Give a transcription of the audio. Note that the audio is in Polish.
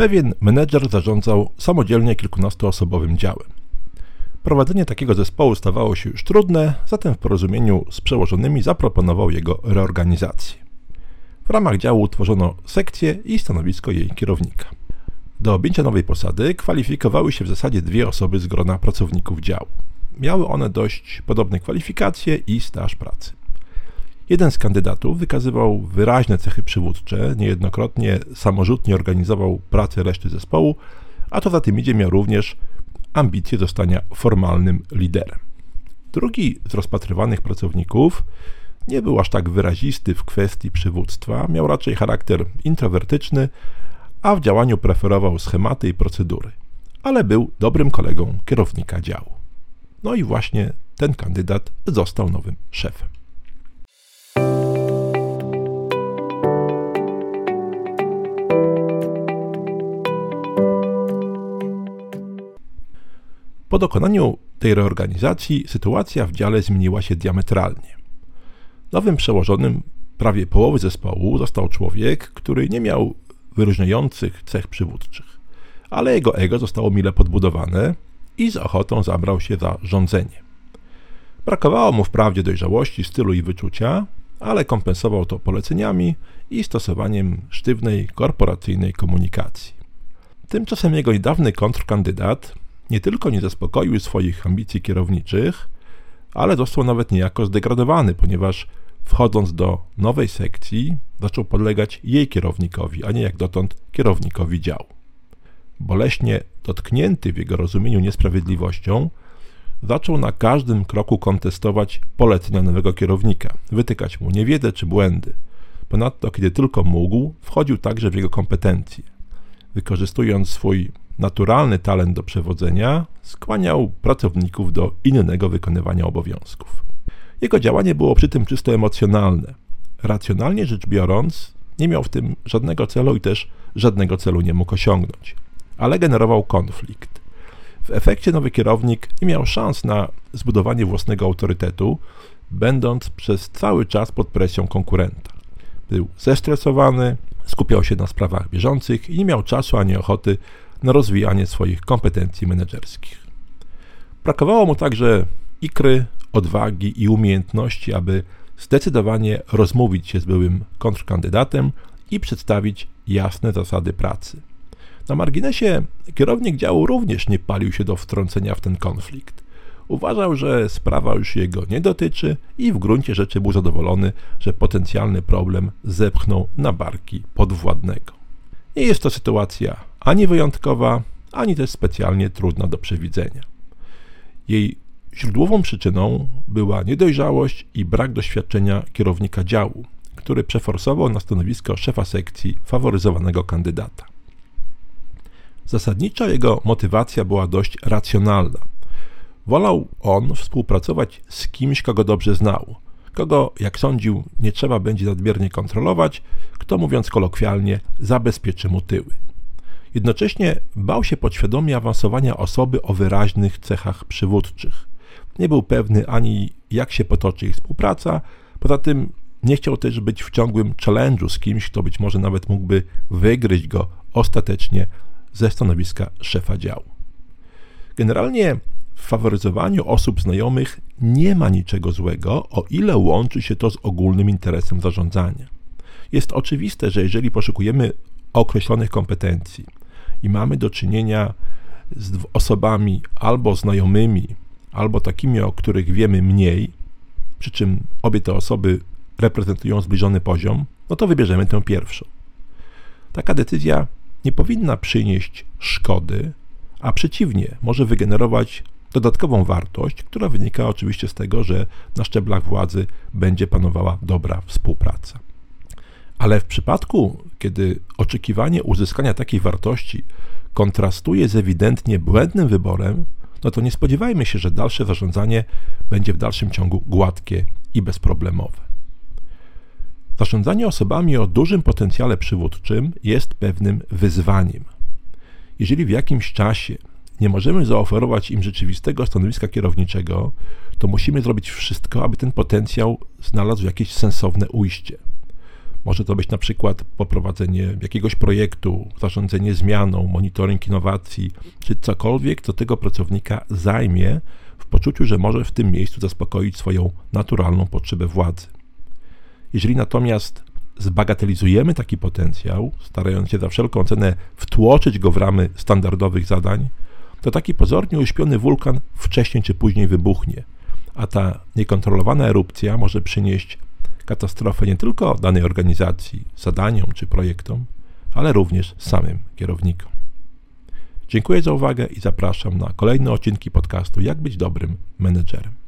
Pewien menedżer zarządzał samodzielnie kilkunastoosobowym działem. Prowadzenie takiego zespołu stawało się już trudne, zatem w porozumieniu z przełożonymi zaproponował jego reorganizację. W ramach działu utworzono sekcję i stanowisko jej kierownika. Do objęcia nowej posady kwalifikowały się w zasadzie dwie osoby z grona pracowników działu. Miały one dość podobne kwalifikacje i staż pracy. Jeden z kandydatów wykazywał wyraźne cechy przywódcze, niejednokrotnie samorzutnie organizował pracę reszty zespołu, a to za tym idzie miał również ambicje zostania formalnym liderem. Drugi z rozpatrywanych pracowników nie był aż tak wyrazisty w kwestii przywództwa, miał raczej charakter introwertyczny, a w działaniu preferował schematy i procedury, ale był dobrym kolegą kierownika działu. No i właśnie ten kandydat został nowym szefem. Po dokonaniu tej reorganizacji sytuacja w dziale zmieniła się diametralnie. Nowym przełożonym prawie połowy zespołu został człowiek, który nie miał wyróżniających cech przywódczych, ale jego ego zostało mile podbudowane i z ochotą zabrał się za rządzenie. Brakowało mu wprawdzie dojrzałości, stylu i wyczucia, ale kompensował to poleceniami i stosowaniem sztywnej korporacyjnej komunikacji. Tymczasem jego niedawny kontrkandydat nie tylko nie zaspokoił swoich ambicji kierowniczych, ale został nawet niejako zdegradowany, ponieważ wchodząc do nowej sekcji zaczął podlegać jej kierownikowi, a nie jak dotąd kierownikowi działu. Boleśnie dotknięty w jego rozumieniu niesprawiedliwością, zaczął na każdym kroku kontestować polecenia nowego kierownika, wytykać mu niewiedzę czy błędy. Ponadto, kiedy tylko mógł, wchodził także w jego kompetencje. Wykorzystując swój naturalny talent do przewodzenia, skłaniał pracowników do innego wykonywania obowiązków. Jego działanie było przy tym czysto emocjonalne. Racjonalnie rzecz biorąc, nie miał w tym żadnego celu i też żadnego celu nie mógł osiągnąć, ale generował konflikt. W efekcie nowy kierownik nie miał szans na zbudowanie własnego autorytetu, będąc przez cały czas pod presją konkurenta. Był zestresowany, skupiał się na sprawach bieżących i nie miał czasu ani ochoty na rozwijanie swoich kompetencji menedżerskich. Brakowało mu także ikry, odwagi i umiejętności, aby zdecydowanie rozmówić się z byłym kontrkandydatem i przedstawić jasne zasady pracy. Na marginesie kierownik działu również nie palił się do wtrącenia w ten konflikt. Uważał, że sprawa już jego nie dotyczy i w gruncie rzeczy był zadowolony, że potencjalny problem zepchnął na barki podwładnego. Nie jest to sytuacja ani wyjątkowa, ani też specjalnie trudna do przewidzenia. Jej źródłową przyczyną była niedojrzałość i brak doświadczenia kierownika działu, który przeforsował na stanowisko szefa sekcji faworyzowanego kandydata. Zasadniczo jego motywacja była dość racjonalna. Wolał on współpracować z kimś, kogo dobrze znał, kogo, jak sądził, nie trzeba będzie nadmiernie kontrolować, kto, mówiąc kolokwialnie, zabezpieczy mu tyły. Jednocześnie bał się podświadomie awansowania osoby o wyraźnych cechach przywódczych. Nie był pewny ani jak się potoczy ich współpraca, poza tym nie chciał też być w ciągłym challenge'u z kimś, kto być może nawet mógłby wygryźć go ostatecznie ze stanowiska szefa działu. Generalnie w faworyzowaniu osób znajomych nie ma niczego złego, o ile łączy się to z ogólnym interesem zarządzania. Jest oczywiste, że jeżeli poszukujemy określonych kompetencji i mamy do czynienia z osobami albo znajomymi, albo takimi, o których wiemy mniej, przy czym obie te osoby reprezentują zbliżony poziom, no to wybierzemy tę pierwszą. Taka decyzja nie powinna przynieść szkody, a przeciwnie, może wygenerować dodatkową wartość, która wynika oczywiście z tego, że na szczeblach władzy będzie panowała dobra współpraca. Ale w przypadku, kiedy oczekiwanie uzyskania takiej wartości kontrastuje z ewidentnie błędnym wyborem, no to nie spodziewajmy się, że dalsze zarządzanie będzie w dalszym ciągu gładkie i bezproblemowe. Zarządzanie osobami o dużym potencjale przywódczym jest pewnym wyzwaniem. Jeżeli w jakimś czasie nie możemy zaoferować im rzeczywistego stanowiska kierowniczego, to musimy zrobić wszystko, aby ten potencjał znalazł jakieś sensowne ujście. Może to być na przykład poprowadzenie jakiegoś projektu, zarządzanie zmianą, monitoring innowacji, czy cokolwiek, co tego pracownika zajmie w poczuciu, że może w tym miejscu zaspokoić swoją naturalną potrzebę władzy. Jeżeli natomiast zbagatelizujemy taki potencjał, starając się za wszelką cenę wtłoczyć go w ramy standardowych zadań, to taki pozornie uśpiony wulkan wcześniej czy później wybuchnie, a ta niekontrolowana erupcja może przynieść katastrofę nie tylko danej organizacji, zadaniom czy projektom, ale również samym kierownikom. Dziękuję za uwagę i zapraszam na kolejne odcinki podcastu Jak być dobrym menedżerem.